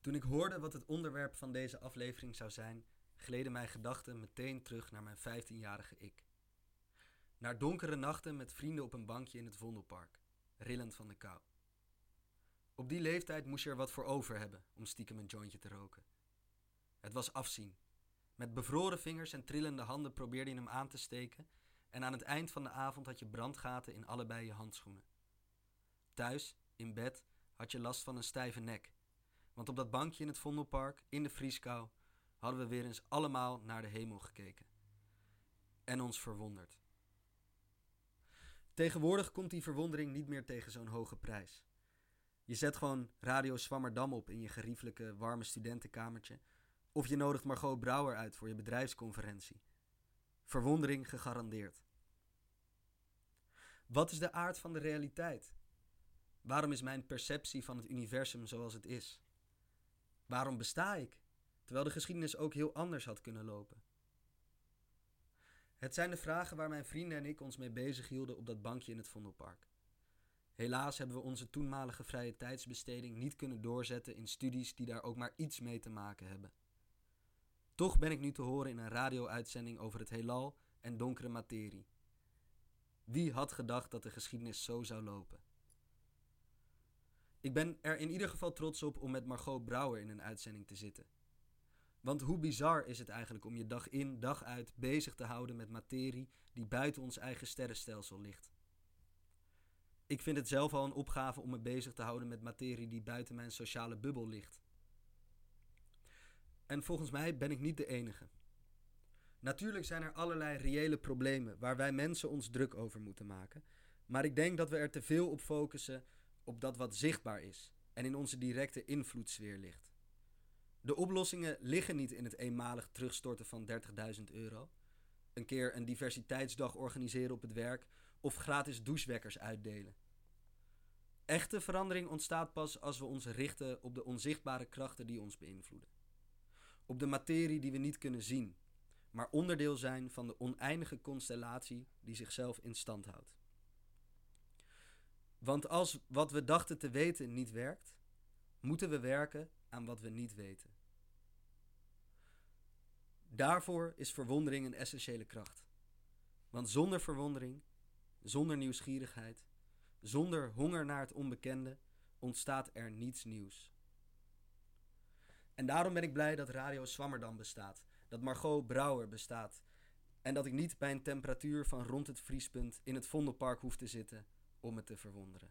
Toen ik hoorde wat het onderwerp van deze aflevering zou zijn, gleden mijn gedachten meteen terug naar mijn 15-jarige ik. Naar donkere nachten met vrienden op een bankje in het Vondelpark, rillend van de kou. Op die leeftijd moest je er wat voor over hebben om stiekem een jointje te roken. Het was afzien. Met bevroren vingers en trillende handen probeerde je hem aan te steken en aan het eind van de avond had je brandgaten in allebei je handschoenen. Thuis, in bed, had je last van een stijve nek. Want op dat bankje in het Vondelpark, in de vrieskou, hadden we weer eens allemaal naar de hemel gekeken. En ons verwonderd. Tegenwoordig komt die verwondering niet meer tegen zo'n hoge prijs. Je zet gewoon Radio Swammerdam op in je geriefelijke warme studentenkamertje. Of je nodigt Margot Brouwer uit voor je bedrijfsconferentie. Verwondering gegarandeerd. Wat is de aard van de realiteit? Waarom is mijn perceptie van het universum zoals het is? Waarom besta ik, terwijl de geschiedenis ook heel anders had kunnen lopen? Het zijn de vragen waar mijn vrienden en ik ons mee bezig hielden op dat bankje in het Vondelpark. Helaas hebben we onze toenmalige vrije tijdsbesteding niet kunnen doorzetten in studies die daar ook maar iets mee te maken hebben. Toch ben ik nu te horen in een radio-uitzending over het heelal en donkere materie. Wie had gedacht dat de geschiedenis zo zou lopen? Ik ben er in ieder geval trots op om met Margot Brouwer in een uitzending te zitten. Want hoe bizar is het eigenlijk om je dag in, dag uit bezig te houden met materie die buiten ons eigen sterrenstelsel ligt? Ik vind het zelf al een opgave om me bezig te houden met materie die buiten mijn sociale bubbel ligt. En volgens mij ben ik niet de enige. Natuurlijk zijn er allerlei reële problemen waar wij mensen ons druk over moeten maken. Maar ik denk dat we er te veel op focussen op dat wat zichtbaar is en in onze directe invloedssfeer ligt. De oplossingen liggen niet in het eenmalig terugstorten van 30.000 euro, een keer een diversiteitsdag organiseren op het werk of gratis douchewekkers uitdelen. Echte verandering ontstaat pas als we ons richten op de onzichtbare krachten die ons beïnvloeden. Op de materie die we niet kunnen zien, maar onderdeel zijn van de oneindige constellatie die zichzelf in stand houdt. Want als wat we dachten te weten niet werkt, moeten we werken aan wat we niet weten. Daarvoor is verwondering een essentiële kracht. Want zonder verwondering, zonder nieuwsgierigheid, zonder honger naar het onbekende, ontstaat er niets nieuws. En daarom ben ik blij dat Radio Swammerdam bestaat, dat Margot Brouwer bestaat en dat ik niet bij een temperatuur van rond het vriespunt in het Vondelpark hoef te zitten om me te verwonderen.